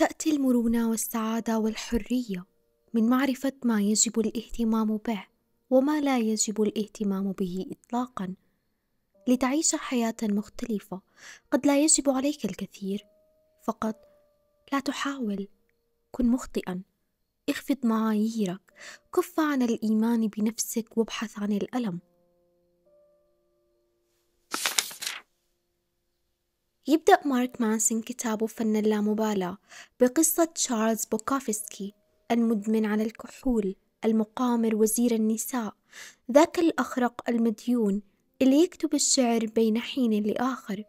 تأتي المرونة والسعادة والحرية من معرفة ما يجب الاهتمام به وما لا يجب الاهتمام به إطلاقًا. لتعيش حياة مختلفة قد لا يجب عليك الكثير، فقط لا تحاول، كن مخطئًا، اخفض معاييرك، كف عن الإيمان بنفسك وابحث عن الألم. يبدأ مارك مانسون كتابه فن اللامبالاة بقصة تشارلز بوكافسكي المدمن على الكحول المقامر وزير النساء. ذاك الأخرق المديون اللي يكتب الشعر بين حين لآخر.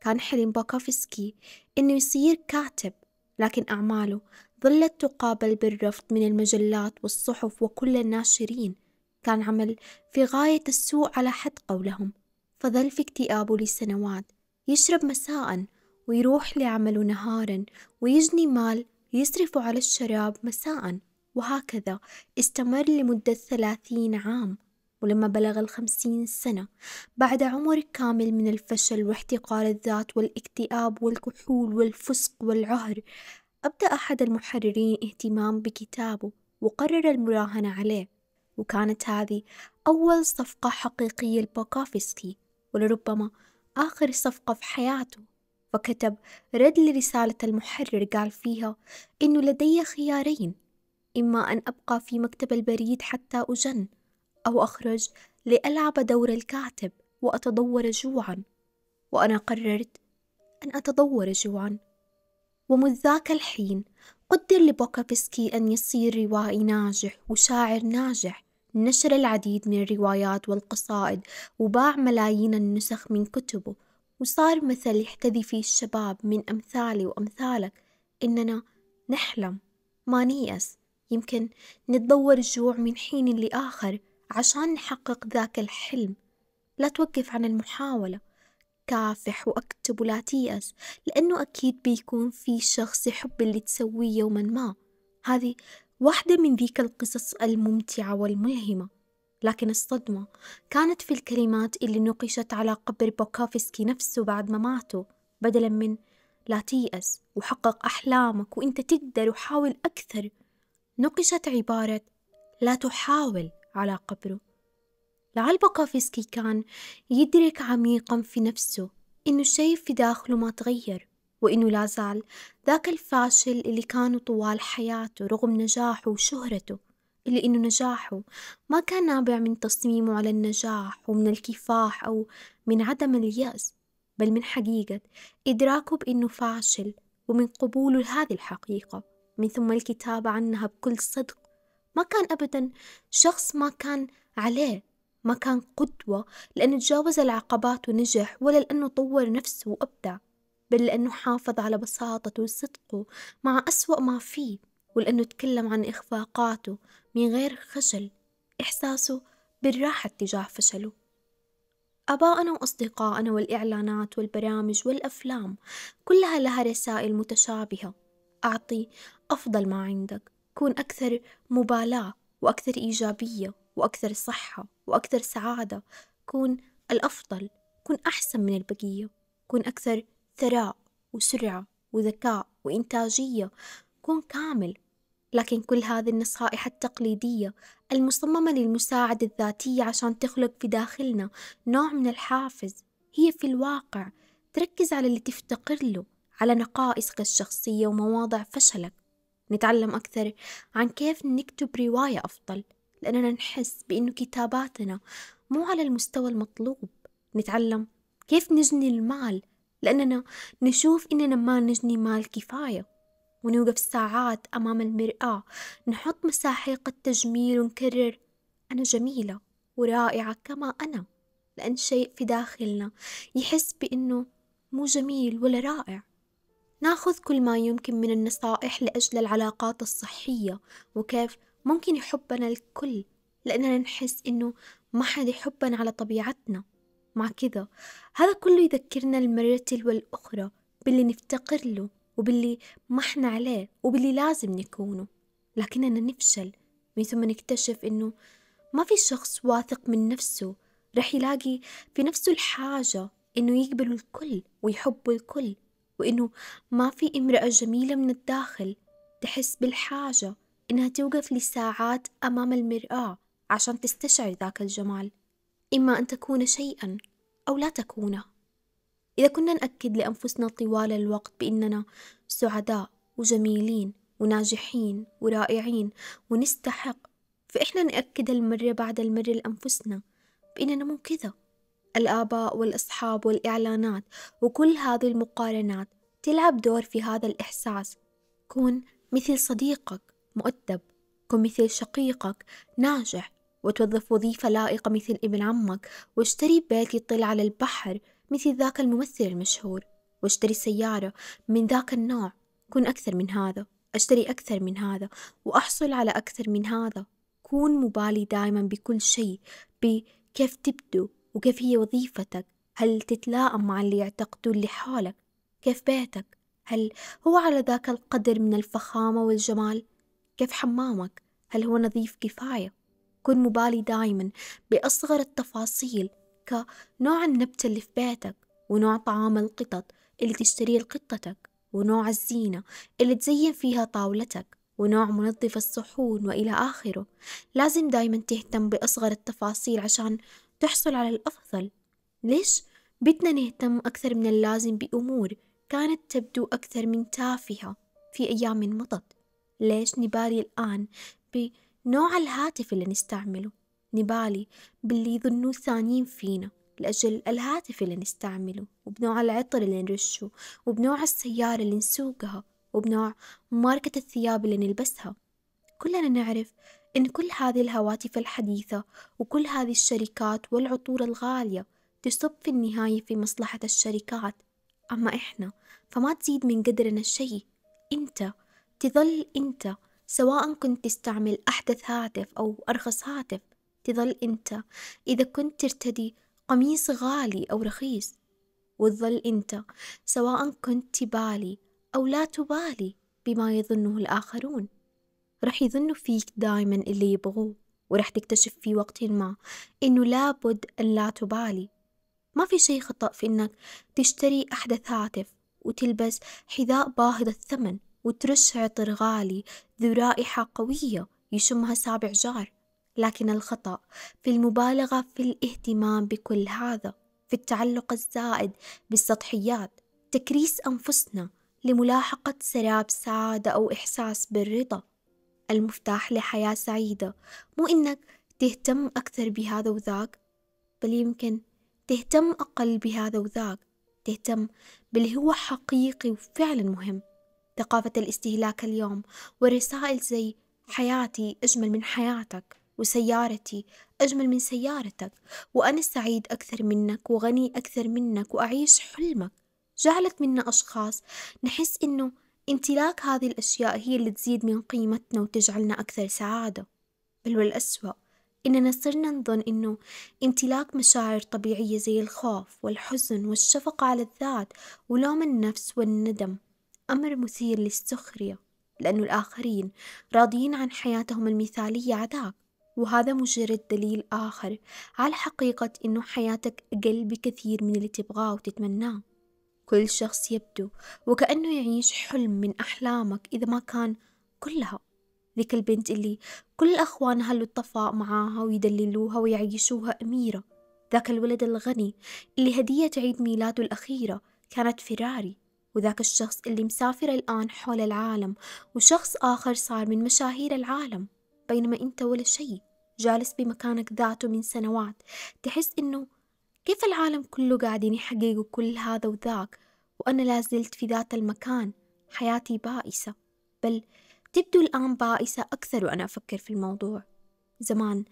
كان حلم بوكافسكي إنه يصير كاتب لكن أعماله ظلت تقابل بالرفض من المجلات والصحف وكل الناشرين. كان عمل في غاية السوء على حد قولهم فظل في اكتئابه لسنوات. يشرب مساء ويروح لعمله نهارا ويجني مال يصرف على الشراب مساء. وهكذا استمر لمدة ثلاثين عام ولما بلغ الخمسين سنة بعد عمر كامل من الفشل واحتقار الذات والاكتئاب والكحول والفسق والعهر أبدأ أحد المحررين اهتمام بكتابه وقرر المراهنة عليه. وكانت هذه أول صفقة حقيقية لبوكافسكي ولربما آخر صفقة في حياته فكتب رد لرسالة المحرر قال فيها إنه لدي خيارين إما أن أبقى في مكتب البريد حتى أجن أو أخرج لألعب دور الكاتب وأتضور جوعا. وأنا قررت أن أتضور جوعا. ومذ ذاك الحين قدر لبوكافسكي أن يصير روائي ناجح وشاعر ناجح. نشر العديد من الروايات والقصائد وباع ملايين النسخ من كتبه. وصار مثل يحتذي فيه الشباب من أمثالي وأمثالك. إننا نحلم. ما نيأس. يمكن نتضور الجوع من حين لآخر عشان نحقق ذاك الحلم. لا توقف عن المحاولة. كافح وأكتب ولا تيأس لأنه أكيد بيكون في شخص يحب اللي تسويه يوما ما. هذه واحدة من ذيك القصص الممتعة والملهمة. لكن الصدمة كانت في الكلمات اللي نقشت على قبر بوكافسكي نفسه بعد ما ماتوا بدلا من لا تيأس وحقق أحلامك وإنت تقدر وحاول أكثر. نقشت عبارة لا تحاول على قبره. لعل بوكافسكي كان يدرك عميقا في نفسه إنه الشيء في داخله ما تغير. وإنه لا زال. ذاك الفاشل اللي كان طوال حياته رغم نجاحه وشهرته إلا إنه نجاحه ما كان نابع من تصميمه على النجاح ومن الكفاح أو من عدم اليأس بل من حقيقة إدراكه بإنه فاشل ومن قبوله لهذه الحقيقة من ثم الكتابة عنها بكل صدق. ما كان أبدا شخص ما كان عليه ما كان قدوة لأنه تجاوز العقبات ونجح ولا لأنه طور نفسه وأبدع. بل لأنه حافظ على بساطته وصدقه مع أسوأ ما فيه ولأنه تكلم عن إخفاقاته من غير خجل إحساسه بالراحة تجاه فشله. آباءنا وأصدقائنا والإعلانات والبرامج والأفلام كلها لها رسائل متشابهة. أعطي أفضل ما عندك. كون أكثر مبالاة وأكثر إيجابية وأكثر صحة وأكثر سعادة. كون الأفضل. كن أحسن من البقية. كن أكثر ثراء وسرعة وذكاء وإنتاجية كن كامل. لكن كل هذه النصائح التقليدية المصممة للمساعدة الذاتية عشان تخلق في داخلنا نوع من الحافز هي في الواقع تركز على اللي تفتقر له على نقائصك الشخصية ومواضع فشلك. نتعلم أكثر عن كيف نكتب رواية أفضل لأننا نحس بأنه كتاباتنا مو على المستوى المطلوب. نتعلم كيف نجني المال لأننا نشوف إننا ما نجني مال كفاية ونوقف ساعات أمام المرآة نحط مساحيق التجميل ونكرر أنا جميلة ورائعة كما أنا. لأن شيء في داخلنا يحس بأنه مو جميل ولا رائع. ناخذ كل ما يمكن من النصائح لأجل العلاقات الصحية وكيف ممكن يحبنا الكل لأننا نحس إنه ما حد يحبنا على طبيعتنا. مع كذا. هذا كله يذكرنا المرة تلو الأخرى باللي نفتقر له وباللي ما إحنا عليه وباللي لازم نكونه. لكننا نفشل من ثم نكتشف إنه ما في شخص واثق من نفسه. رح يلاقي في نفسه الحاجة إنه يقبل الكل ويحب الكل وإنه ما في امرأة جميلة من الداخل تحس بالحاجة إنها توقف لساعات أمام المرآة عشان تستشعر ذاك الجمال. إما أن تكون شيئا أو لا تكونه إذا كنا نأكد لأنفسنا طوال الوقت بأننا سعداء وجميلين وناجحين ورائعين ونستحق فإحنا نأكد المرة بعد المرة لأنفسنا بأننا مو كذا. الآباء والأصحاب والإعلانات وكل هذه المقارنات تلعب دور في هذا الإحساس. كون مثل صديقك مؤدب كن مثل شقيقك ناجح وتوظف وظيفة لائقة مثل ابن عمك واشتري بيت يطل على البحر مثل ذاك الممثل المشهور واشتري سيارة من ذاك النوع كن أكثر من هذا أشتري أكثر من هذا وأحصل على أكثر من هذا. كون مبالي دائما بكل شيء بكيف تبدو وكيف هي وظيفتك هل تتلائم مع اللي يعتقدون لحالك كيف بيتك؟ هل هو على ذاك القدر من الفخامة والجمال؟ كيف حمامك؟ هل هو نظيف كفاية؟ كن مبالي دائما بأصغر التفاصيل كنوع النبتة اللي في بيتك ونوع طعام القطط اللي تشتريه لقطتك ونوع الزينة اللي تزين فيها طاولتك ونوع منظف الصحون وإلى آخره. لازم دايما تهتم بأصغر التفاصيل عشان تحصل على الأفضل. ليش؟ بدنا نهتم أكثر من اللازم بأمور كانت تبدو أكثر من تافهة في أيام مضت. ليش نبالي الآن بنوع الهاتف اللي نستعمله. نبالي باللي يظنوه الثانيين فينا لأجل الهاتف اللي نستعمله وبنوع العطر اللي نرشه وبنوع السيارة اللي نسوقها وبنوع ماركة الثياب اللي نلبسها. كلنا نعرف إن كل هذه الهواتف الحديثة وكل هذه الشركات والعطور الغالية تصب في النهاية في مصلحة الشركات. أما إحنا فما تزيد من قدرنا شيء. أنت تظل أنت سواء كنت تستعمل أحدث هاتف أو أرخص هاتف تظل أنت. إذا كنت ترتدي قميص غالي أو رخيص وتظل أنت. سواء كنت تبالي أو لا تبالي بما يظنه الآخرون. رح يظنوا فيك دايما اللي يبغوه ورح تكتشف في وقت ما إنه لابد أن لا تبالي. ما في شي خطأ في إنك تشتري أحدث هاتف وتلبس حذاء باهظ الثمن. وترش عطر غالي ذو رائحة قوية يشمها سابع جار. لكن الخطأ في المبالغة في الاهتمام بكل هذا في التعلق الزائد بالسطحيات. تكريس أنفسنا لملاحقة سراب سعادة أو إحساس بالرضا. المفتاح لحياة سعيدة. مو إنك تهتم أكثر بهذا وذاك بل يمكن تهتم أقل بهذا وذاك. تهتم باللي هو حقيقي وفعلا مهم. ثقافة الاستهلاك اليوم ورسائل زي حياتي أجمل من حياتك وسيارتي أجمل من سيارتك وأنا سعيد أكثر منك وغني أكثر منك وأعيش حلمك. جعلت منا أشخاص. نحس إنه امتلاك هذه الأشياء هي اللي تزيد من قيمتنا وتجعلنا أكثر سعادة. بل والأسوأ إننا صرنا نظن إنه امتلاك مشاعر طبيعية زي الخوف والحزن والشفقة على الذات ولوم النفس والندم. أمر مثير للسخرية لأنه الآخرين راضيين عن حياتهم المثالية عداك وهذا مجرد دليل آخر على حقيقة إنه حياتك أقل بكثير من اللي تبغاه وتتمناه. كل شخص يبدو وكأنه يعيش حلم من أحلامك إذا ما كان كلها. ذيك البنت اللي كل أخوانها لطفاء معاها ويدللوها ويعيشوها أميرة. ذاك الولد الغني اللي هدية عيد ميلاده الأخيرة كانت فيراري. وذاك الشخص اللي مسافر الآن حول العالم وشخص آخر صار من مشاهير العالم بينما أنت ولا شيء جالس بمكانك ذاته من سنوات. تحس إنه كيف العالم كله قاعدين يحققوا كل هذا وذاك وأنا لازلت في ذات المكان حياتي بائسة. بل تبدو الآن بائسة أكثر وأنا أفكر في الموضوع. زمان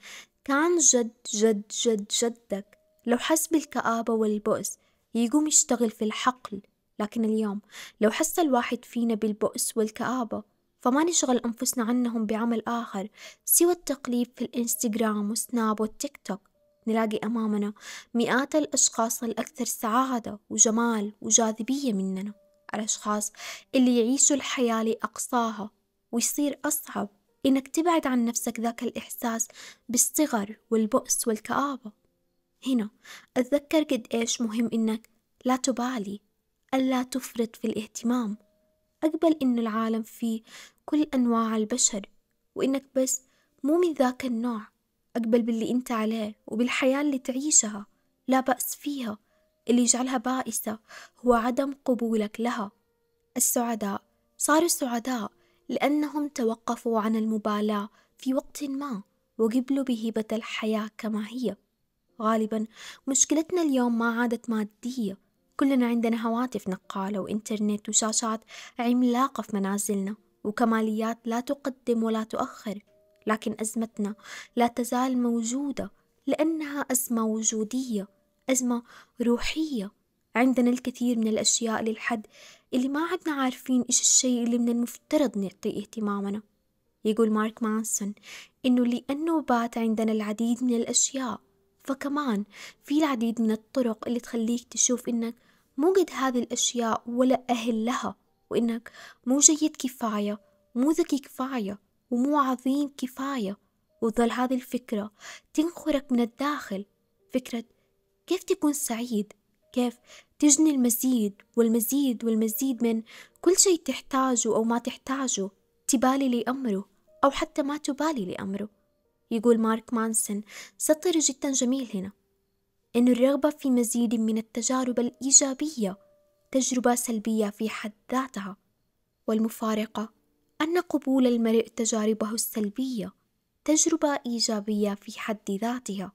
كان جد جد جد جدك لو حس بالكآبة والبؤس يقوم يشتغل في الحقل لكن اليوم لو حس الواحد فينا بالبؤس والكآبة فما نشغل أنفسنا عنهم بعمل آخر سوى التقليب في الإنستغرام وسناب والتيك توك نلاقي أمامنا مئات الأشخاص الأكثر سعادة وجمال وجاذبية مننا. الأشخاص اللي يعيشوا الحياة لأقصاها ويصير أصعب إنك تبعد عن نفسك ذاك الإحساس بالصغر والبؤس والكآبة. هنا أتذكر قد إيش مهم إنك لا تبالي ألا تفرط في الاهتمام. أقبل إن العالم فيه كل أنواع البشر وإنك بس مو من ذاك النوع. أقبل باللي أنت عليه وبالحياة اللي تعيشها. لا بأس فيها. اللي يجعلها بائسة هو عدم قبولك لها. السعداء صاروا سعداء لأنهم توقفوا عن المبالاة في وقت ما وقبلوا بهبة الحياة كما هي. غالبا مشكلتنا اليوم ما عادت مادية كلنا عندنا هواتف نقالة وإنترنت وشاشات عملاقة في منازلنا وكماليات لا تقدم ولا تؤخر لكن أزمتنا لا تزال موجودة لأنها أزمة وجودية أزمة روحية. عندنا الكثير من الأشياء للحد اللي ما عدنا عارفين إيش الشيء اللي من المفترض نعطيه اهتمامنا. يقول مارك مانسون إنه لأنه بات عندنا العديد من الأشياء فكمان في العديد من الطرق اللي تخليك تشوف إنك مو قد هذه الأشياء ولا أهل لها وإنك مو جيد كفاية مو ذكي كفاية ومو عظيم كفاية. وظل هذه الفكرة تنخرك من الداخل. فكرة كيف تكون سعيد؟ كيف تجني المزيد والمزيد والمزيد من كل شيء تحتاجه أو ما تحتاجه؟ تبالي لأمره أو حتى ما تبالي لأمره. يقول مارك مانسون سطر جدا جميل هنا. إن الرغبة في مزيد من التجارب الإيجابية تجربة سلبية في حد ذاتها والمفارقة أن قبول المرء تجاربه السلبية تجربة إيجابية في حد ذاتها.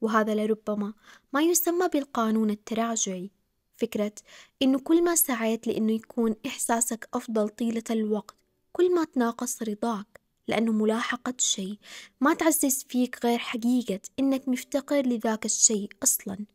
وهذا لربما ما يسمى بالقانون التراجعي فكرة إنه كل ما سعيت لإنه يكون إحساسك أفضل طيلة الوقت كل ما تناقص رضاك لأنه ملاحقة شيء. ما تعزز فيك غير حقيقة إنك مفتقر لذاك الشيء أصلا.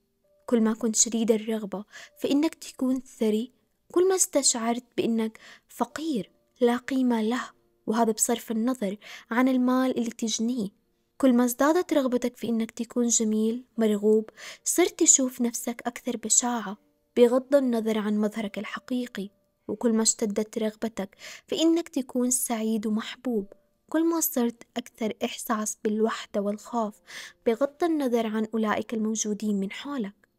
كل ما كنت شديد الرغبة فإنك تكون ثري. كل ما استشعرت بإنك فقير لا قيمة له وهذا بصرف النظر عن المال اللي تجنيه. كل ما ازدادت رغبتك في إنك تكون جميل مرغوب صرت تشوف نفسك أكثر بشاعة بغض النظر عن مظهرك الحقيقي. وكل ما اشتدت رغبتك في إنك تكون سعيد ومحبوب. كل ما صرت أكثر إحساس بالوحدة والخوف بغض النظر عن أولئك الموجودين من حولك.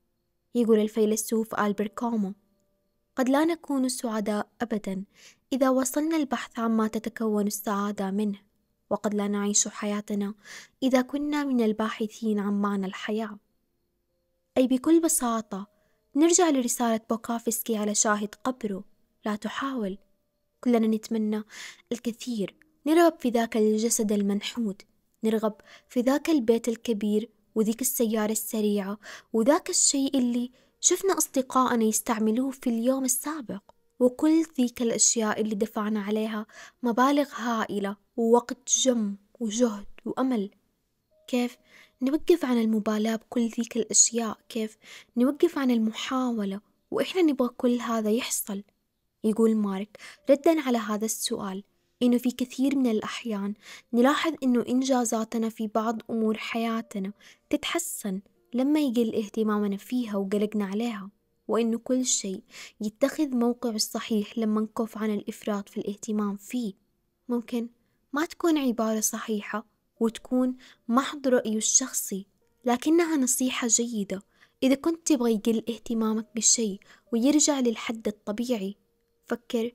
يقول الفيلسوف ألبرت كومو قد لا نكون سعداء أبدا إذا وصلنا البحث عما تتكون السعادة منه وقد لا نعيش حياتنا إذا كنا من الباحثين عن معنى الحياة. أي بكل بساطة نرجع لرسالة بوكافسكي على شاهد قبره لا تحاول كلنا نتمنى الكثير. نرغب في ذاك الجسد المنحوت. نرغب في ذاك البيت الكبير وذيك السيارة السريعة وذاك الشيء اللي شفنا أصدقائنا يستعملوه في اليوم السابق. وكل ذيك الأشياء اللي دفعنا عليها مبالغ هائلة ووقت جم وجهد وأمل. كيف نوقف عن المبالاة بكل ذيك الأشياء؟ كيف نوقف عن المحاولة؟ وإحنا نبغى كل هذا يحصل؟ يقول مارك ردا على هذا السؤال. إنه في كثير من الأحيان نلاحظ إنه إنجازاتنا في بعض أمور حياتنا تتحسن لما يقل اهتمامنا فيها وقلقنا عليها وإنه كل شيء يتخذ موقع الصحيح لما نكف عن الإفراط في الاهتمام فيه. ممكن ما تكون عبارة صحيحة وتكون محض رأيه الشخصي لكنها نصيحة جيدة. إذا كنت تبغى يقل اهتمامك بالشيء ويرجع للحد الطبيعي فكر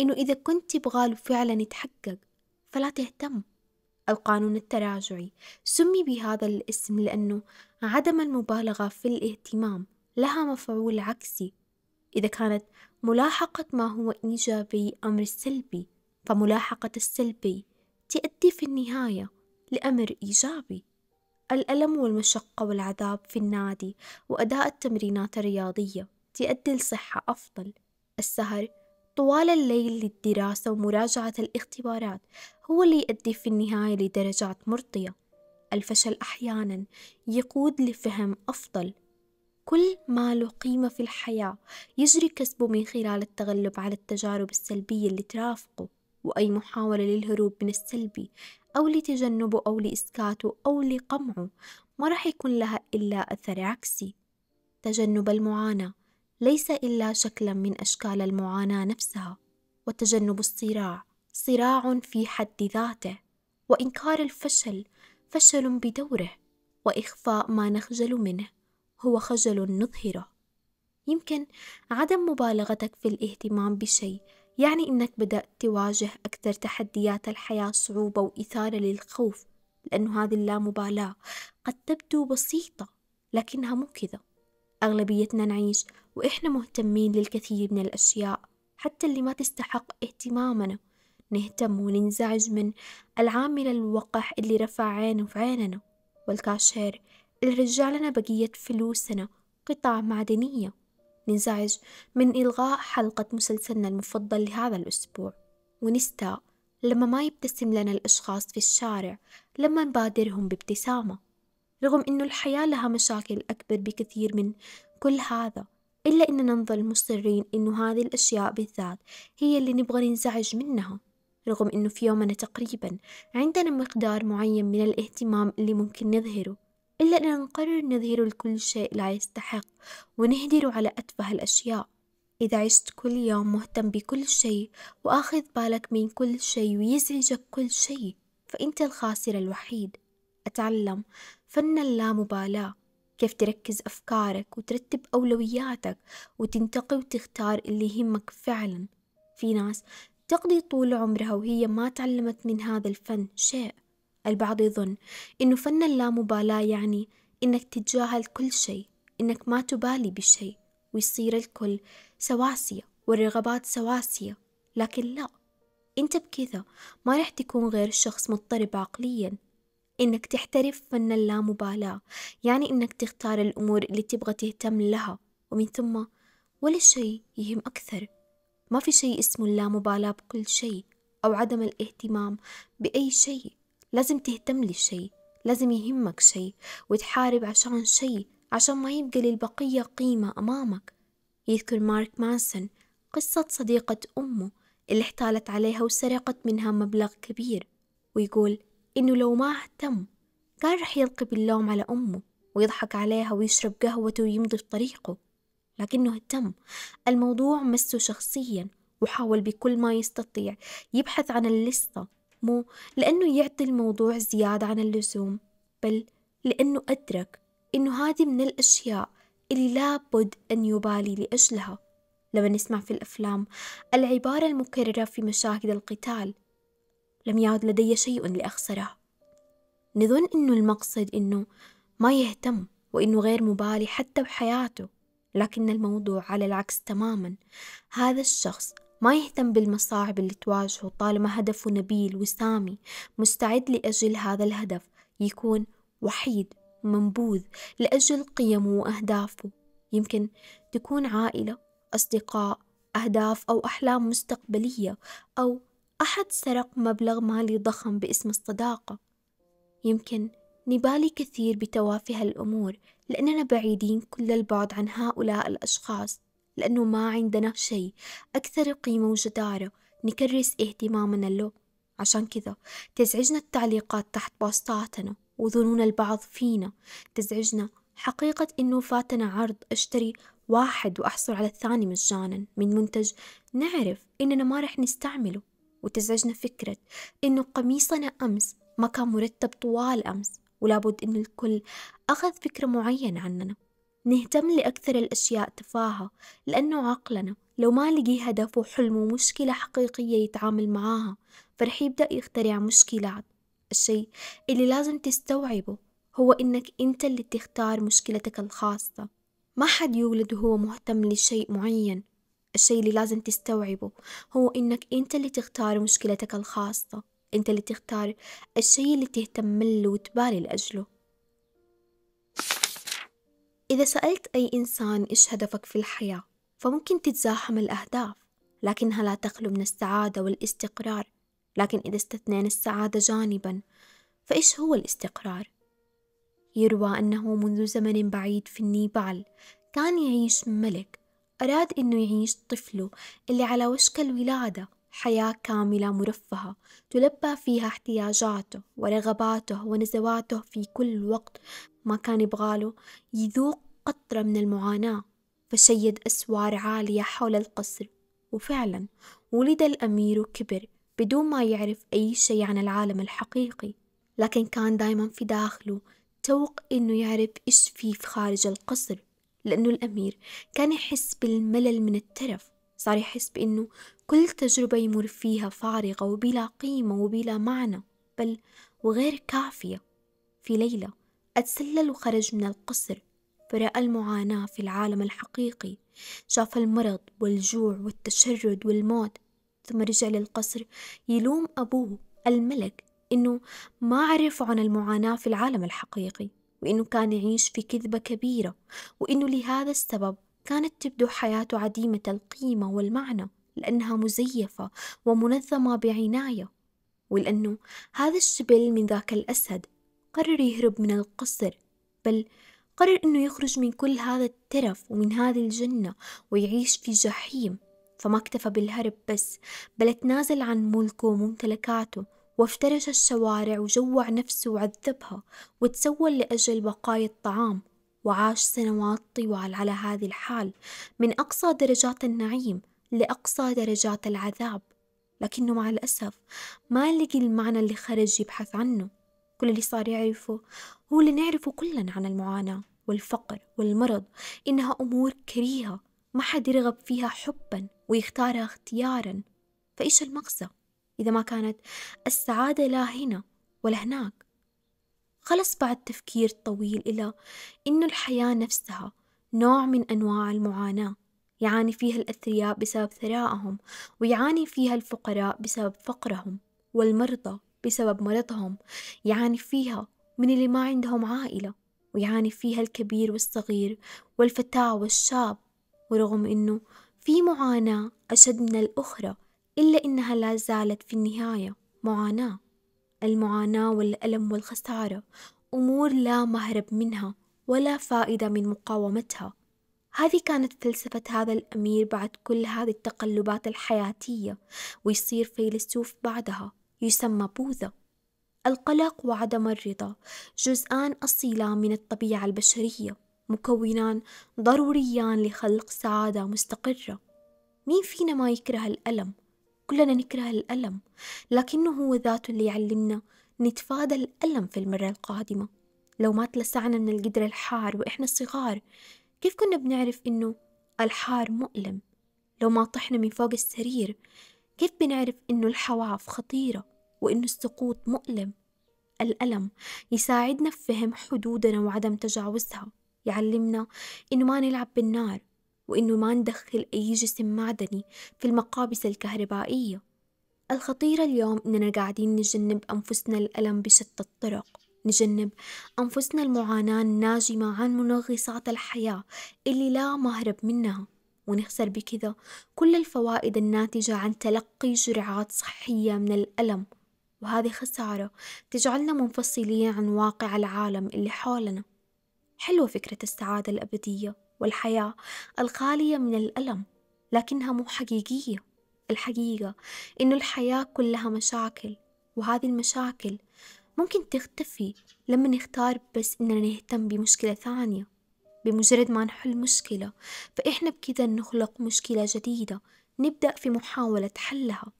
إنه إذا كنت تبغاله فعلا يتحقق فلا تهتم. القانون التراجعي سمي بهذا الاسم لأنه عدم المبالغة في الاهتمام لها مفعول عكسي. إذا كانت ملاحقة ما هو إيجابي أمر سلبي فملاحقة السلبي تؤدي في النهاية لأمر إيجابي. الألم والمشقة والعذاب في النادي وأداء التمرينات الرياضية تؤدي لصحة أفضل. السهر طوال الليل للدراسة ومراجعة الاختبارات هو اللي يؤدي في النهاية لدرجات مرضية. الفشل أحيانا يقود لفهم أفضل. كل ما له قيمة في الحياة يجري كسبه من خلال التغلب على التجارب السلبية اللي ترافقه وأي محاولة للهروب من السلبي أو لتجنبه أو لإسكاته أو لقمعه ما راح يكون لها إلا أثر عكسي. تجنب المعاناة ليس إلا شكلا من أشكال المعاناة نفسها وتجنب الصراع صراع في حد ذاته وإنكار الفشل فشل بدوره وإخفاء ما نخجل منه هو خجل نظهره. يمكن عدم مبالغتك في الاهتمام بشيء يعني إنك بدأت تواجه أكثر تحديات الحياة صعوبة وإثارة للخوف لأن هذه اللامبالاة قد تبدو بسيطة لكنها مو كذا. أغلبيتنا نعيش وإحنا مهتمين للكثير من الأشياء حتى اللي ما تستحق اهتمامنا. نهتم وننزعج من العامل الوقح اللي رفع عينه في عيننا. والكاشير اللي رجع لنا بقية فلوسنا قطع معدنية. ننزعج من إلغاء حلقة مسلسلنا المفضل لهذا الأسبوع. ونستاء لما ما يبتسم لنا الأشخاص في الشارع لما نبادرهم بابتسامة. رغم أنه الحياة لها مشاكل أكبر بكثير من كل هذا إلا أننا نظل مصرين أنه هذه الأشياء بالذات هي اللي نبغى ننزعج منها. رغم أنه في يومنا تقريبا عندنا مقدار معين من الاهتمام اللي ممكن نظهره. إلا أننا نقرر نظهره لكل شيء لا يستحق ونهدره على أتفه الأشياء. إذا عشت كل يوم مهتم بكل شيء وآخذ بالك من كل شيء ويزعجك كل شيء فأنت الخاسر الوحيد. أتعلم. فن اللامبالاة. كيف تركز أفكارك وترتب أولوياتك وتنتقي وتختار اللي يهمك فعلا. في ناس تقضي طول عمرها وهي ما تعلمت من هذا الفن شيء. البعض يظن إنه فن اللامبالاة يعني إنك تتجاهل كل شيء إنك ما تبالي بشيء ويصير الكل سواسية والرغبات سواسية. لكن لا أنت بكذا ما رح تكون غير شخص مضطرب عقليا. إنك تحترف فن اللامبالاة يعني إنك تختار الأمور اللي تبغى تهتم لها ومن ثم ولا شيء يهم أكثر. ما في شيء اسمه اللامبالاة بكل شيء أو عدم الاهتمام بأي شيء. لازم تهتم للشيء لازم يهمك شيء وتحارب عشان شيء عشان ما يبقى للبقية قيمة أمامك. يذكر مارك مانسون قصة صديقة أمه اللي احتالت عليها وسرقت منها مبلغ كبير ويقول إنه لو ما اهتم كان رح يلقي باللوم على أمه ويضحك عليها ويشرب قهوته ويمضي في طريقه. لكنه اهتم. الموضوع مسه شخصيا وحاول بكل ما يستطيع يبحث عن اللصة مو لأنه يعطي الموضوع زيادة عن اللزوم بل لأنه أدرك إنه هذه من الأشياء اللي لابد أن يبالي لأجلها. لما نسمع في الأفلام العبارة المكررة في مشاهد القتال لم يعد لدي شيء لأخسره. نظن إنه المقصد إنه ما يهتم وإنه غير مبالي حتى بحياته لكن الموضوع على العكس تماما. هذا الشخص ما يهتم بالمصاعب اللي تواجهه طالما هدفه نبيل وسامي مستعد لأجل هذا الهدف يكون وحيد منبوذ لأجل قيمه وأهدافه. يمكن تكون عائلة أصدقاء أهداف أو أحلام مستقبلية أو أحد سرق مبلغ مالي ضخم باسم الصداقة. يمكن نبالي كثير بتوافه الأمور لأننا بعيدين كل البعد عن هؤلاء الأشخاص لأنه ما عندنا شيء. أكثر قيمة وجدارة نكرس اهتمامنا له. عشان كذا تزعجنا التعليقات تحت بوستاتنا وظنون البعض فينا. تزعجنا حقيقة إنه فاتنا عرض أشتري واحد وأحصل على الثاني مجانا. من منتج نعرف إننا ما رح نستعمله. وتزعجنا فكرة إنه قميصنا أمس ما كان مرتب طوال أمس ولابد إن الكل أخذ فكرة معينة عننا. نهتم لأكثر الأشياء تفاهة لأنه عقلنا لو ما لقي هدف وحلم ومشكلة حقيقية يتعامل معاها فرح يبدأ يخترع مشكلات. الشيء اللي لازم تستوعبه هو إنك أنت اللي تختار مشكلتك الخاصة. ما حد يولد وهو مهتم لشيء معين. الشيء اللي لازم تستوعبه هو إنك أنت اللي تختار مشكلتك الخاصة أنت اللي تختار الشيء اللي تهتم له وتبالي لأجله إذا سألت أي إنسان إيش هدفك في الحياة فممكن تتزاحم الأهداف لكنها لا تخلو من السعادة والاستقرار لكن إذا استثنينا السعادة جانبا فإيش هو الاستقرار؟ يروى أنه منذ زمن بعيد في النيبال كان يعيش ملك أراد أنه يعيش طفله اللي على وشك الولادة حياة كاملة مرفهة تلبى فيها احتياجاته ورغباته ونزواته في كل وقت ما كان يبغاله يذوق قطرة من المعاناة فشيد أسوار عالية حول القصر. وفعلا ولد الأمير وكبر بدون ما يعرف أي شيء عن العالم الحقيقي لكن كان دايما في داخله توق إنه يعرف إيش فيه في خارج القصر. لأنه الأمير كان يحس بالملل من الترف. صار يحس بأنه كل تجربة يمر فيها فارغة وبلا قيمة وبلا معنى بل وغير كافية. في ليلة أتسلل وخرج من القصر فرأى المعاناة في العالم الحقيقي. شاف المرض والجوع والتشرد والموت ثم رجع للقصر يلوم أبوه الملك إنه ما عرف عن المعاناة في العالم الحقيقي. وإنه كان يعيش في كذبة كبيرة وإنه لهذا السبب كانت تبدو حياته عديمة القيمة والمعنى لأنها مزيفة ومنظمة بعناية. ولأنه هذا الشبل من ذاك الأسد قرر يهرب من القصر بل قرر أنه يخرج من كل هذا الترف ومن هذه الجنة ويعيش في جحيم. فما اكتفى بالهرب بس بل تنازل عن ملكه وممتلكاته وافترش الشوارع وجوع نفسه وعذبها وتسول لأجل بقايا الطعام وعاش سنوات طوال على هذه الحال من أقصى درجات النعيم لأقصى درجات العذاب. لكنه مع الأسف ما لقي المعنى اللي خرج يبحث عنه. كل اللي صار يعرفه هو اللي نعرفه كلنا عن المعاناة والفقر والمرض إنها أمور كريهة ما حد يرغب فيها حبا ويختارها اختيارا. فإيش المغزى إذا ما كانت السعادة لا هنا ولا هناك. خلص بعد تفكير طويل إلى إنه الحياة نفسها نوع من أنواع المعاناة يعاني فيها الأثرياء بسبب ثرائهم ويعاني فيها الفقراء بسبب فقرهم والمرضى بسبب مرضهم يعاني فيها من اللي ما عندهم عائلة ويعاني فيها الكبير والصغير والفتاة والشاب ورغم إنه في معاناة أشد من الأخرى. إلا إنها لا زالت في النهاية معاناة. المعاناة والألم والخسارة أمور لا مهرب منها ولا فائدة من مقاومتها. هذه كانت فلسفة هذا الأمير بعد كل هذه التقلبات الحياتية ويصير فيلسوف بعدها يسمى بوذا. القلق وعدم الرضا جزءان أصيلان من الطبيعة البشرية مكونان ضروريان لخلق سعادة مستقرة. مين فينا ما يكره الألم كلنا نكره الألم لكنه هو ذاته اللي يعلمنا نتفادى الألم في المرة القادمة. لو ما تلسعنا من القدر الحار وإحنا صغار كيف كنا بنعرف إنه الحار مؤلم؟ لو ما طحنا من فوق السرير كيف بنعرف إنه الحواف خطيرة وإنه السقوط مؤلم؟ الألم يساعدنا في فهم حدودنا وعدم تجاوزها يعلمنا إنه ما نلعب بالنار وإنه ما ندخل أي جسم معدني في المقابس الكهربائية. الخطيرة اليوم إننا قاعدين نجنب أنفسنا الألم بشتى الطرق. نجنب أنفسنا المعاناة الناجمة عن منغصات الحياة اللي لا مهرب منها. ونخسر بكذا كل الفوائد الناتجة عن تلقي جرعات صحية من الألم. وهذه خسارة تجعلنا منفصلين عن واقع العالم اللي حولنا. حلوة فكرة السعادة الأبدية. والحياة الخالية من الألم لكنها مو حقيقية. الحقيقة إنه الحياة كلها مشاكل وهذه المشاكل ممكن تختفي لما نختار بس إننا نهتم بمشكلة ثانية. بمجرد ما نحل مشكلة فإحنا بكذا نخلق مشكلة جديدة نبدأ في محاولة حلها.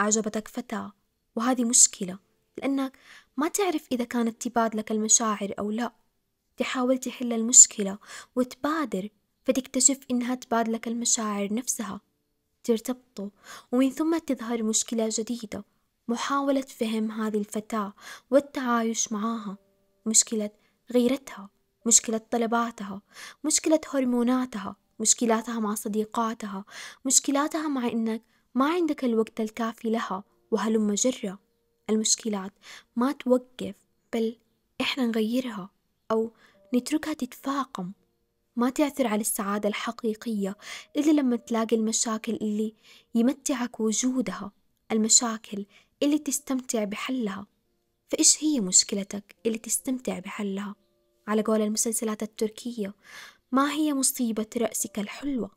أعجبتك فتاة وهذه مشكلة لأنك ما تعرف إذا كانت تبادلك المشاعر أو لا. تحاول تحل المشكلة وتبادر فتكتشف إنها تبادلك المشاعر نفسها. ترتبطوا ومن ثم تظهر مشكلة جديدة محاولة فهم هذه الفتاة والتعايش معها مشكلة غيرتها مشكلة طلباتها مشكلة هرموناتها مشكلاتها مع صديقاتها مشكلاتها مع إنك ما عندك الوقت الكافي لها وهلم جرة المشكلات ما توقف بل إحنا نغيرها. أو نتركها تتفاقم. ما تعثر على السعادة الحقيقية إلا لما تلاقي المشاكل اللي يمتعك وجودها المشاكل اللي تستمتع بحلها. فإيش هي مشكلتك اللي تستمتع بحلها؟ على قول المسلسلات التركية ما هي مصيبة رأسك الحلوة؟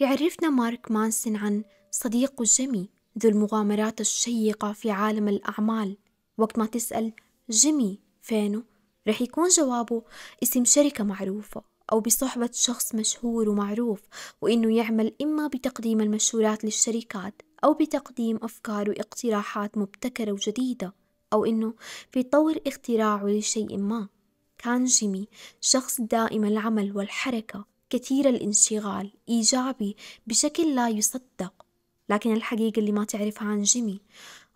يعرفنا مارك مانسن عن صديقه جيمي ذو المغامرات الشيقة في عالم الأعمال. وقت ما تسأل جيمي فينه رح يكون جوابه اسم شركة معروفة أو بصحبة شخص مشهور ومعروف وإنه يعمل إما بتقديم المشهورات للشركات أو بتقديم أفكار واقتراحات مبتكرة وجديدة أو إنه بيطور اختراعه لشيء ما. كان جيمي شخص دائم العمل والحركة كثير الانشغال إيجابي بشكل لا يصدق. لكن الحقيقة اللي ما تعرفها عن جيمي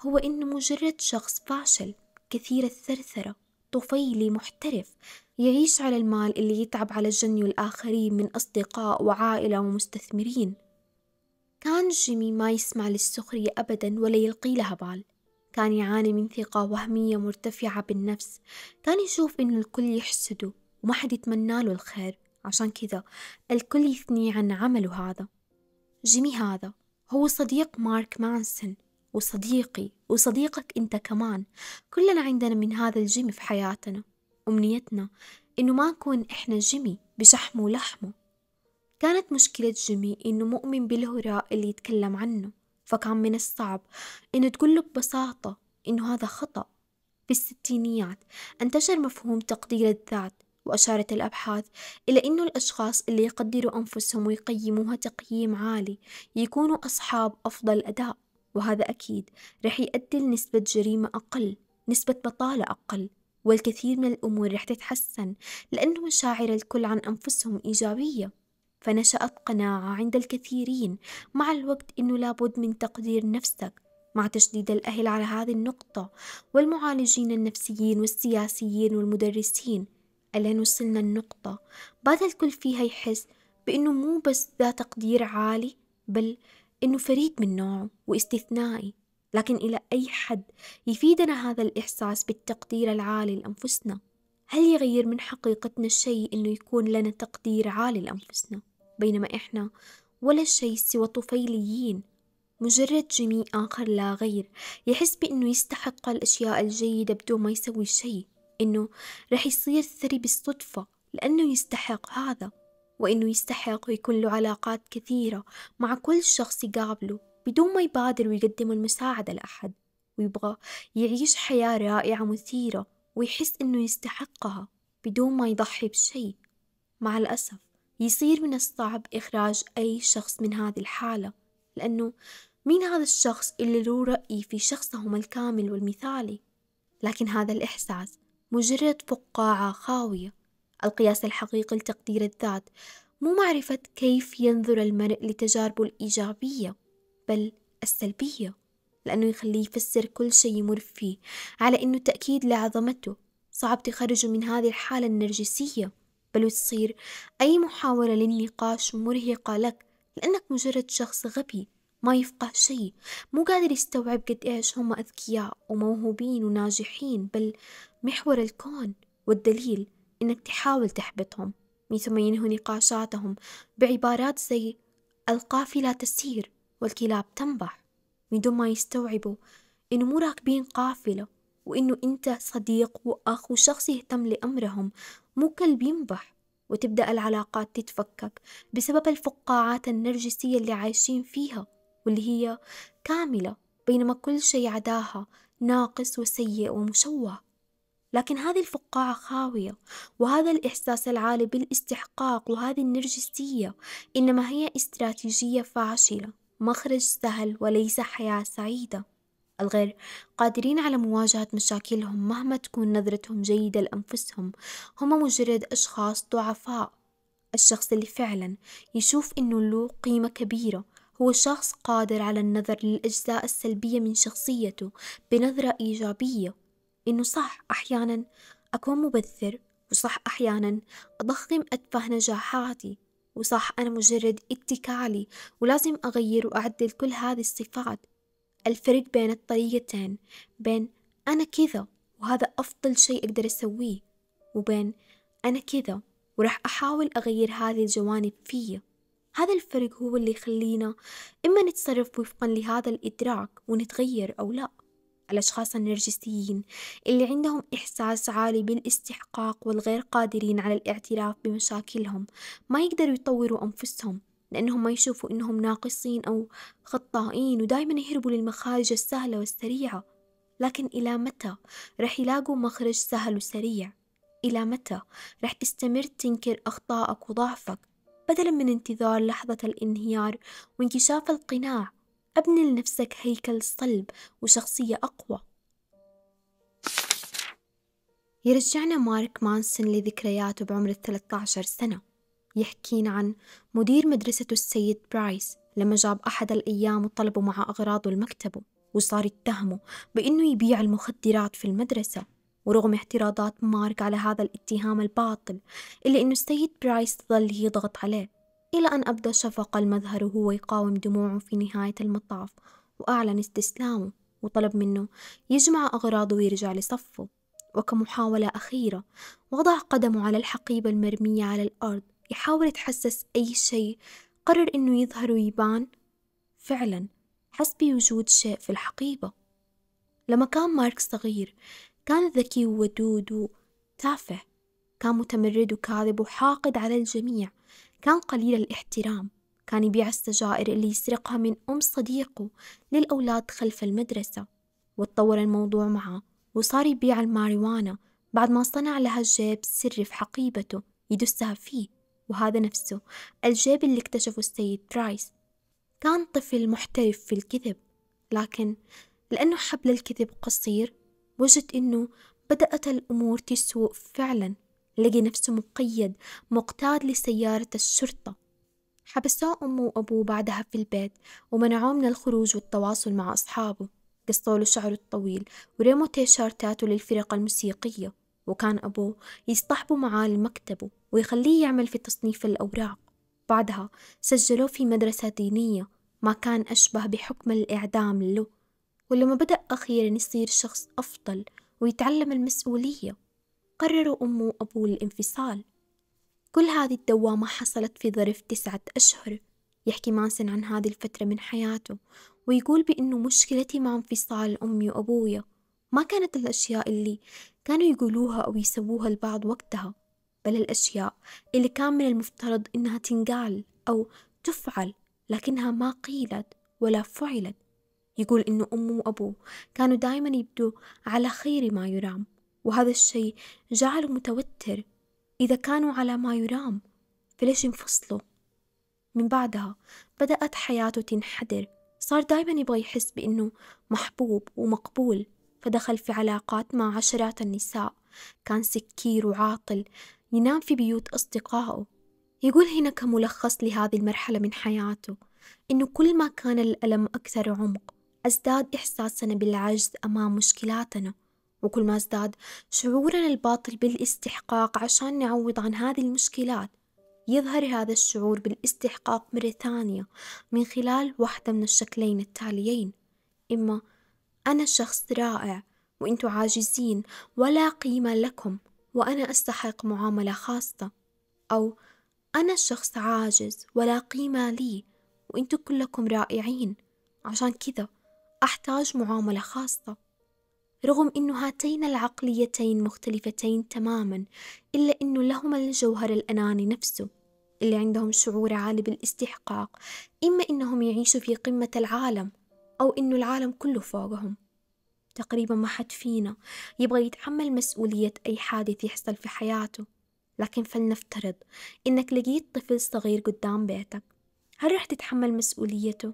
هو إنه مجرد شخص فاشل كثير الثرثرة طفيلي محترف يعيش على المال اللي يتعب على جني الآخرين من أصدقاء وعائلة ومستثمرين. كان جيمي ما يسمع للسخرية أبدا ولا يلقي لها بال. كان يعاني من ثقة وهمية مرتفعة بالنفس. كان يشوف إنه الكل يحسده وما حد يتمنى له الخير. عشان كذا الكل يثني عن عمله هذا. جيمي هذا هو صديق مارك مانسون. وصديقي وصديقك أنت كمان. كلنا عندنا من هذا الجيمي في حياتنا. أمنيتنا إنه ما نكون إحنا جيمي بشحمه ولحمه. كانت مشكلة جيمي إنه مؤمن بالهراء اللي يتكلم عنه. فكان من الصعب إنه تقوله ببساطة إنه هذا خطأ. في الستينيات انتشر مفهوم تقدير الذات وأشارت الأبحاث إلى أنه الأشخاص اللي يقدروا أنفسهم ويقيموها تقييم عالي يكونوا أصحاب أفضل أداء. وهذا أكيد رح يؤدي لنسبة جريمة أقل نسبة بطالة أقل والكثير من الأمور رح تتحسن لأنه مشاعر الكل عن أنفسهم إيجابية. فنشأت قناعة عند الكثيرين مع الوقت أنه لابد من تقدير نفسك مع تشديد الأهل على هذه النقطة والمعالجين النفسيين والسياسيين والمدرسين. ألين وصلنا النقطة؟ بعد الكل فيها يحس بأنه مو بس ذا تقدير عالي بل إنه فريد من نوعه واستثنائي لكن إلى أي حد يفيدنا هذا الإحساس بالتقدير العالي لأنفسنا؟ هل يغير من حقيقتنا الشيء إنه يكون لنا تقدير عالي لأنفسنا؟ بينما إحنا ولا شيء سوى طفيليين مجرد جميع آخر لا غير. يحس بأنه يستحق الأشياء الجيدة بدون ما يسوي شيء إنه رح يصير ثري بالصدفة لأنه يستحق هذا. وإنه يستحق يكون له علاقات كثيرة مع كل شخص يقابله بدون ما يبادر ويقدم المساعدة لأحد ويبغى يعيش حياة رائعة مثيرة ويحس إنه يستحقها بدون ما يضحي بشيء. مع الأسف يصير من الصعب إخراج أي شخص من هذه الحالة لأنه مين هذا الشخص اللي له رأي في شخصهم الكامل والمثالي؟ لكن هذا الإحساس مجرد فقاعة خاوية القياس الحقيقي لتقدير الذات مو معرفة كيف ينظر المرء لتجاربه الإيجابية بل السلبية لأنه يخليه يفسر كل شيء يمر فيه على إنه تأكيد لعظمته. صعب تخرجه من هذه الحالة النرجسية بل وتصير أي محاولة للنقاش مرهقة لك لأنك مجرد شخص غبي ما يفقه شيء مو قادر يستوعب قد إيش هم أذكياء وموهوبين وناجحين بل محور الكون والدليل. إنك تحاول تحبطهم ثم ينهوا نقاشاتهم بعبارات زي القافلة تسير والكلاب تنبح من دون ما يستوعبوا إنه مو راكبين قافلة وإنه أنت صديق وأخ وشخص يهتم لأمرهم مو كلب ينبح. وتبدأ العلاقات تتفكك بسبب الفقاعات النرجسية اللي عايشين فيها واللي هي كاملة بينما كل شيء عداها ناقص وسيء ومشوه. لكن هذه الفقاعة خاوية وهذا الإحساس العالي بالاستحقاق وهذه النرجسية إنما هي استراتيجية فاشلة مخرج سهل وليس حياة سعيدة. الغير قادرين على مواجهة مشاكلهم مهما تكون نظرتهم جيدة لأنفسهم. هم مجرد أشخاص ضعفاء. الشخص اللي فعلا يشوف إنه له قيمة كبيرة هو شخص قادر على النظر للأجزاء السلبية من شخصيته بنظرة إيجابية. إنه صح أحيانا أكون مبذر وصح أحيانا أضخم أتفه نجاحاتي وصح أنا مجرد اتكالي ولازم أغير وأعدل كل هذه الصفات. الفرق بين الطريقتين بين أنا كذا وهذا أفضل شيء أقدر أسويه وبين أنا كذا وراح أحاول أغير هذه الجوانب فيا. هذا الفرق هو اللي يخلينا إما نتصرف وفقا لهذا الإدراك ونتغير أو لا. الأشخاص النرجسيين اللي عندهم إحساس عالي بالاستحقاق والغير قادرين على الاعتراف بمشاكلهم. ما يقدروا يطوروا أنفسهم لأنهم ما يشوفوا إنهم ناقصين أو خطائين ودايما يهربوا للمخارج السهلة والسريعة. لكن إلى متى رح يلاقوا مخرج سهل وسريع؟ إلى متى رح تستمر تنكر أخطائك وضعفك؟ بدلا من انتظار لحظة الانهيار وانكشاف القناع أبني لنفسك هيكل صلب وشخصية أقوى. يرجعنا مارك مانسون لذكرياته بعمر الثلاثة عشر سنة يحكينا عن مدير مدرسته السيد برايس لما جا بأحد الأيام وطلبه مع أغراضه لمكتبه وصار يتهمه بأنه يبيع المخدرات في المدرسة. ورغم اعتراضات مارك على هذا الاتهام الباطل إلا أنه السيد برايس ظل يضغط عليه إلى أن أبدى شفق المظهر وهو يقاوم دموعه في نهاية المطاف وأعلن استسلامه وطلب منه يجمع أغراضه ويرجع لصفه. وكمحاولة أخيرة وضع قدمه على الحقيبة المرمية على الأرض يحاول يتحسس أي شيء قرر إنه يظهر ويبان. فعلا حس بوجود شيء في الحقيبة. لما كان مارك صغير كان ذكي وودود وتافه كان متمرد وكاذب وحاقد على الجميع. كان قليل الاحترام. كان يبيع السجائر اللي يسرقها من أم صديقه للأولاد خلف المدرسة. وتطور الموضوع معه وصار يبيع الماريوانا بعد ما صنع لها جيب سري في حقيبته يدسها فيه. وهذا نفسه الجيب اللي اكتشفه السيد برايس. كان طفل محترف في الكذب لكن لأنه حبل الكذب قصير وجد إنه بدأت الأمور تسوء فعلا. لقي نفسه مقيد مقتاد لسيارة الشرطة. حبسوه أمه وأبوه بعدها في البيت ومنعوه من الخروج والتواصل مع أصحابه. قصوا له شعره الطويل ورموا تيشيرتاته للفرق الموسيقية. وكان أبوه يصطحبه معاه لمكتبه ويخليه يعمل في تصنيف الأوراق. بعدها سجلوه في مدرسة دينية ما كان أشبه بحكم الإعدام له. ولما بدأ أخيرا يصير شخص أفضل ويتعلم المسؤولية. قرروا أمه وأبوه الانفصال. كل هذه الدوامة حصلت في ظرف تسعة أشهر. يحكي مانسن عن هذه الفترة من حياته ويقول بأنه مشكلتي مع انفصال أمي وأبويا. ما كانت الأشياء اللي كانوا يقولوها أو يسووها البعض وقتها بل الأشياء اللي كان من المفترض إنها تنقال أو تفعل لكنها ما قيلت ولا فعلت. يقول إنه أمه وأبوه كانوا دايما يبدوا على خير ما يرام. وهذا الشيء جعله متوتر. إذا كانوا على ما يرام فليش ينفصلوا؟ من بعدها بدأت حياته تنحدر. صار دايما يبغى يحس بأنه محبوب ومقبول فدخل في علاقات مع عشرات النساء. كان سكير وعاطل ينام في بيوت أصدقائه. يقول هنا كملخص لهذه المرحلة من حياته إنه كل ما كان الألم أكثر عمق أزداد إحساسنا بالعجز أمام مشكلاتنا. وكل ما ازداد شعورنا الباطل بالاستحقاق عشان نعوض عن هذه المشكلات. يظهر هذا الشعور بالاستحقاق مرة ثانية من خلال واحدة من الشكلين التاليين. إما أنا شخص رائع وأنتم عاجزين ولا قيمة لكم وأنا أستحق معاملة خاصة. أو أنا شخص عاجز ولا قيمة لي وأنتم كلكم رائعين. عشان كذا أحتاج معاملة خاصة. رغم أن هاتين العقليتين مختلفتين تماما إلا أنه لهما الجوهر الأناني نفسه اللي عندهم شعور عالي بالاستحقاق إما إنهم يعيشوا في قمة العالم أو إنه العالم كله فوقهم تقريبا ما حد فينا يبغى يتحمل مسؤولية أي حادث يحصل في حياته لكن فلنفترض إنك لقيت طفل صغير قدام بيتك هل رح تتحمل مسؤوليته؟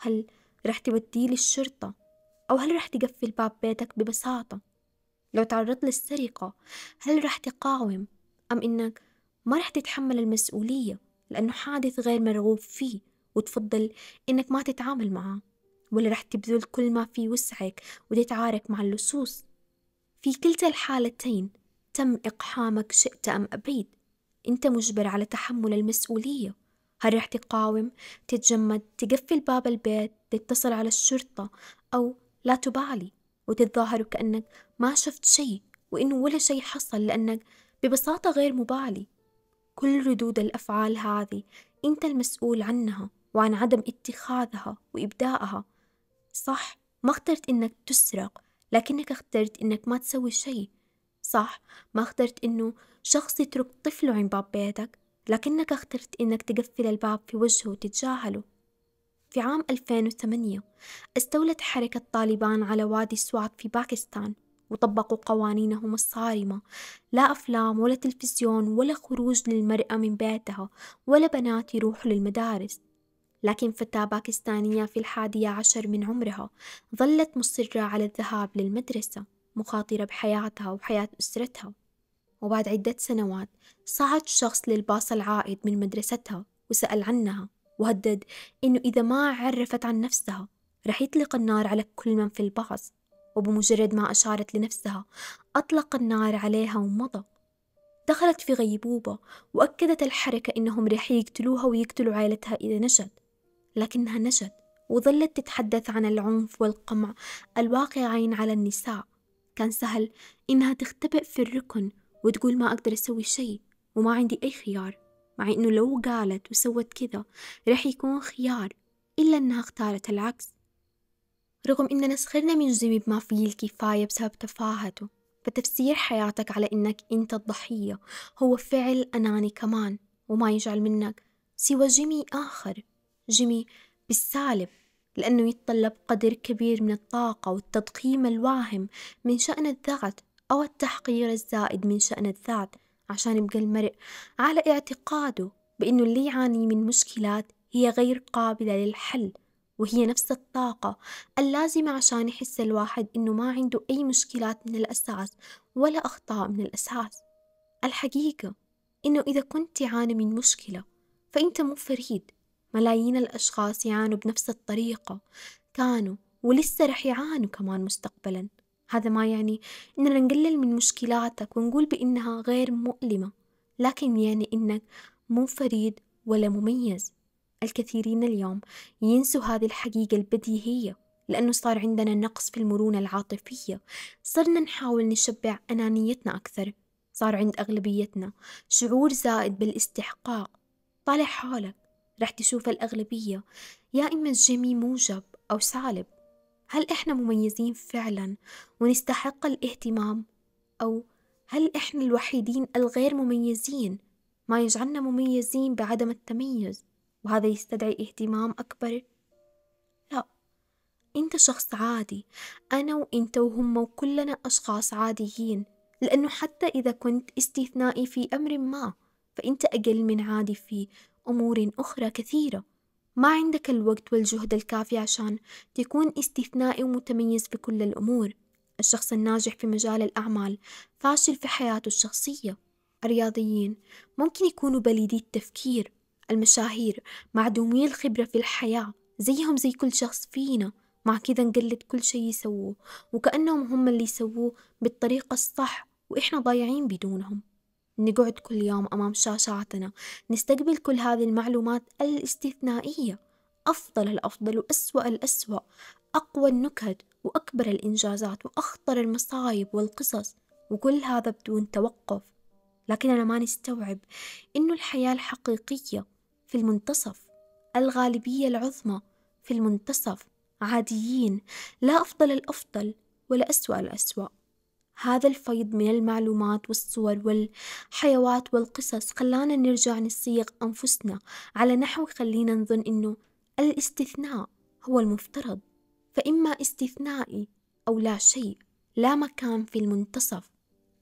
هل رح توديه للشرطة؟ أو هل رح تقفل باب بيتك ببساطة؟ لو تعرضت للسرقة هل رح تقاوم؟ أم إنك ما رح تتحمل المسؤولية لأنه حادث غير مرغوب فيه وتفضل إنك ما تتعامل معه؟ ولا رح تبذل كل ما في وسعك وتتعارك مع اللصوص؟ في كلتا الحالتين تم إقحامك شئت أم أبيت. أنت مجبر على تحمل المسؤولية. هل رح تقاوم تتجمد تقفل باب البيت تتصل على الشرطة أو لا تبالي وتتظاهر كأنك ما شفت شيء وإنه ولا شيء حصل لأنك ببساطة غير مبالي. كل ردود الأفعال هذه أنت المسؤول عنها وعن عدم اتخاذها وإبدائها صح ما اخترت إنك تسرق لكنك اخترت إنك ما تسوي شيء. صح ما اخترت إنه شخص يترك طفله عند باب بيتك لكنك اخترت إنك تقفل الباب في وجهه وتتجاهله. في عام 2008 استولت حركة طالبان على وادي سوات في باكستان وطبقوا قوانينهم الصارمة. لا أفلام ولا تلفزيون ولا خروج للمرأة من بيتها ولا بنات يروحوا للمدارس. لكن فتاة باكستانية في الحادية عشر من عمرها ظلت مصرة على الذهاب للمدرسة مخاطرة بحياتها وحياة أسرتها. وبعد عدة سنوات صعد شخص للباص العائد من مدرستها وسأل عنها. وهدد إنه إذا ما عرفت عن نفسها رح يطلق النار على كل من في الباص وبمجرد ما أشارت لنفسها أطلق النار عليها ومضى. دخلت في غيبوبة وأكدت الحركة إنهم رح يقتلوها ويقتلوا عائلتها إذا نجت لكنها نجت وظلت تتحدث عن العنف والقمع الواقعين على النساء. كان سهل إنها تختبئ في الركن وتقول ما أقدر أسوي شيء وما عندي أي خيار. مع إنه لو قالت وسوت كذا رح يكون خيار إلا إنها اختارت العكس. رغم إننا سخرنا من جيمي بما فيه الكفاية بسبب تفاهته فتفسير حياتك على إنك أنت الضحية هو فعل أناني كمان وما يجعل منك سوى جيمي آخر. جيمي بالسالب لأنه يتطلب قدر كبير من الطاقة والتضخيم الواهم من شأن الذات أو التحقير الزائد من شأن الذات. عشان يبقى المرء على اعتقاده بأنه اللي يعاني من مشكلات هي غير قابلة للحل وهي نفس الطاقة اللازمة عشان يحس الواحد إنه ما عنده أي مشكلات من الأساس ولا أخطاء من الأساس. الحقيقة إنه إذا كنت تعاني من مشكلة فأنت مو فريد. ملايين الأشخاص يعانوا بنفس الطريقة كانوا ولسه رح يعانوا كمان مستقبلا. هذا ما يعني إننا نقلل من مشكلاتك ونقول بإنها غير مؤلمة لكن يعني إنك مو فريد ولا مميز. الكثيرين اليوم ينسوا هذه الحقيقة البديهية لأنه صار عندنا نقص في المرونة العاطفية. صرنا نحاول نشبع أنانيتنا أكثر صار عند أغلبيتنا شعور زائد بالاستحقاق. طالع حولك رح تشوف الأغلبية يا إما جيمي موجب أو سالب. هل إحنا مميزين فعلا ونستحق الاهتمام؟ أو هل إحنا الوحيدين الغير مميزين؟ ما يجعلنا مميزين بعدم التميز وهذا يستدعي اهتمام أكبر؟ لا أنت شخص عادي أنا وأنت وهم وكلنا أشخاص عاديين لأنه حتى إذا كنت استثنائي في أمر ما فأنت أقل من عادي في أمور أخرى كثيرة. ما عندك الوقت والجهد الكافي عشان تكون استثنائي ومتميز في كل الأمور. الشخص الناجح في مجال الأعمال فاشل في حياته الشخصية. الرياضيين ممكن يكونوا بليدي التفكير. المشاهير معدومي الخبرة في الحياة. زيهم زي كل شخص فينا. مع كذا نقلد كل شي يسووه. وكأنهم هم اللي يسووه بالطريقة الصح وإحنا ضايعين بدونهم. نقعد كل يوم أمام شاشاتنا نستقبل كل هذه المعلومات الاستثنائية. أفضل الأفضل وأسوأ الأسوأ. أقوى النكت وأكبر الإنجازات وأخطر المصايب والقصص. وكل هذا بدون توقف. لكننا ما نستوعب إنه الحياة الحقيقية في المنتصف الغالبية العظمى في المنتصف عاديين. لا أفضل الأفضل ولا أسوأ الأسوأ. هذا الفيض من المعلومات والصور والحيوات والقصص. خلانا نرجع نصيغ أنفسنا على نحو يخلينا نظن إنه الاستثناء هو المفترض. فإما استثنائي أو لا شيء لا مكان في المنتصف.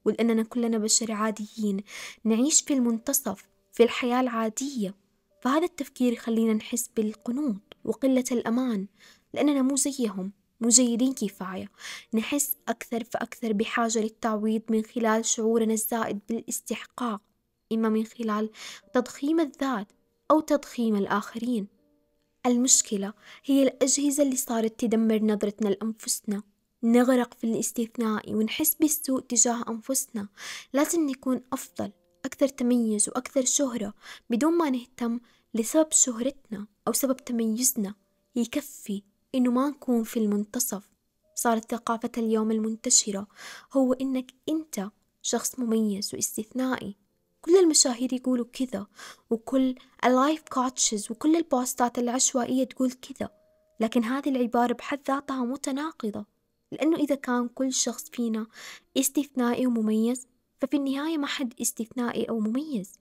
ولأننا كلنا بشر عاديين نعيش في المنتصف في الحياة العادية. فهذا التفكير يخلينا نحس بالقنوط وقلة الأمان لأننا مو زيهم. مو جيدين كفاية. نحس أكثر فأكثر بحاجة للتعويض من خلال شعورنا الزائد بالاستحقاق إما من خلال تضخيم الذات أو تضخيم الآخرين. المشكلة هي الأجهزة اللي صارت تدمر نظرتنا لأنفسنا. نغرق في الاستثناء ونحس بالسوء تجاه أنفسنا. لازم نكون أفضل أكثر تميز وأكثر شهرة بدون ما نهتم لسبب شهرتنا أو سبب تميزنا. يكفي إنه ما نكون في المنتصف. صارت ثقافة اليوم المنتشرة. هو إنك أنت شخص مميز واستثنائي. كل المشاهير يقولوا كذا وكل ال life coaches وكل البوستات العشوائية تقول كذا. لكن هذه العبارة بحد ذاتها متناقضة. لأنه إذا كان كل شخص فينا استثنائي ومميز ففي النهاية ما حد استثنائي أو مميز.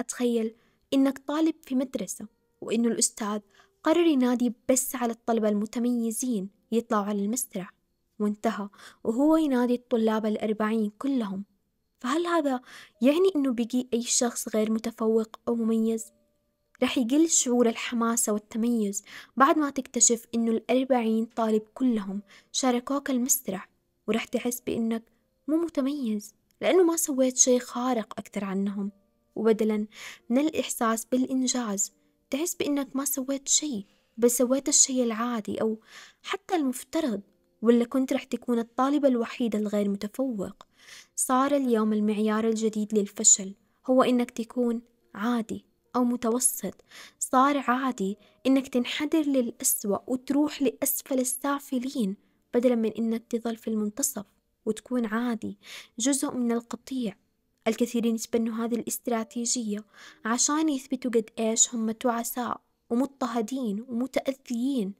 أتخيل إنك طالب في مدرسة وإنه الأستاذ قرر ينادي بس على الطلبة المتميزين يطلعوا على المسرح وانتهى وهو ينادي الطلاب الأربعين كلهم. فهل هذا يعني إنه بقي أي شخص غير متفوق أو مميز؟ رح يقل شعور الحماسة والتميز بعد ما تكتشف إنه الأربعين طالب كلهم شاركوك المسرح ورح تحس بإنك مو متميز لأنه ما سويت شي خارق أكثر عنهم. وبدلا من الإحساس بالإنجاز تحس بإنك ما سويت شي بس سويت الشي العادي أو حتى المفترض ولا كنت رح تكون الطالب الوحيد الغير متفوق. صار اليوم المعيار الجديد للفشل هو إنك تكون عادي أو متوسط. صار عادي إنك تنحدر للأسوأ وتروح لأسفل السافلين بدلا من إنك تظل في المنتصف وتكون عادي. جزء من القطيع. الكثيرين يتبنوا هذه الاستراتيجية عشان يثبتوا قد إيش هم تعساء ومضطهدين ومتأذيين.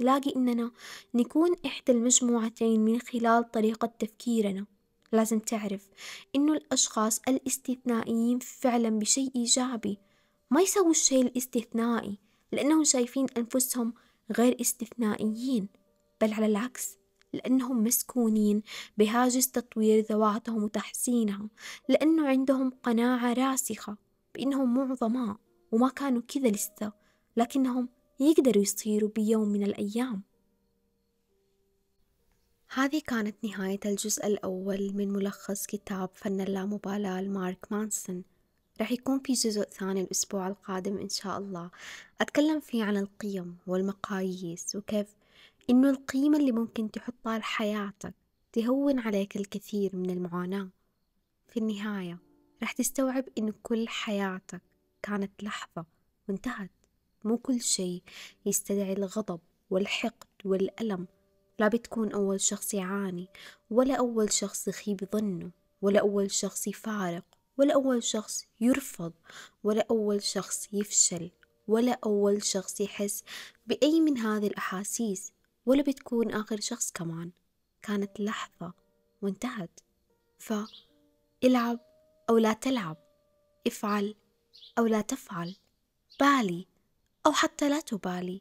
نلاقي إننا نكون إحدى المجموعتين من خلال طريقة تفكيرنا. لازم تعرف إنه الأشخاص الاستثنائيين فعلا بشيء إيجابي. ما يسووا الشيء الاستثنائي لأنهم شايفين أنفسهم غير استثنائيين بل على العكس. لأنهم مسكونين بهاجس تطوير ذواتهم وتحسينها لأنه عندهم قناعة راسخة بأنهم مو عظماء وما كانوا كذا لسه لكنهم يقدروا يصيروا بيوم من الأيام. هذه كانت نهاية الجزء الأول من ملخص كتاب فن اللامبالاة لمارك مانسون. رح يكون في جزء ثاني الأسبوع القادم إن شاء الله. أتكلم فيه عن القيم والمقاييس وكيف إنه القيمة اللي ممكن تحطها لحياتك تهون عليك الكثير من المعاناة. في النهاية رح تستوعب إن كل حياتك كانت لحظة وانتهت. مو كل شيء يستدعي الغضب والحقد والألم. لا بتكون أول شخص يعاني ولا أول شخص يخيب ظنه ولا أول شخص يفارق ولا أول شخص يرفض ولا أول شخص يفشل ولا أول شخص يحس بأي من هذه الأحاسيس. ولا بتكون آخر شخص كمان. كانت لحظة وانتهت فالعب أو لا تلعب. افعل أو لا تفعل. بالي أو حتى لا تبالي.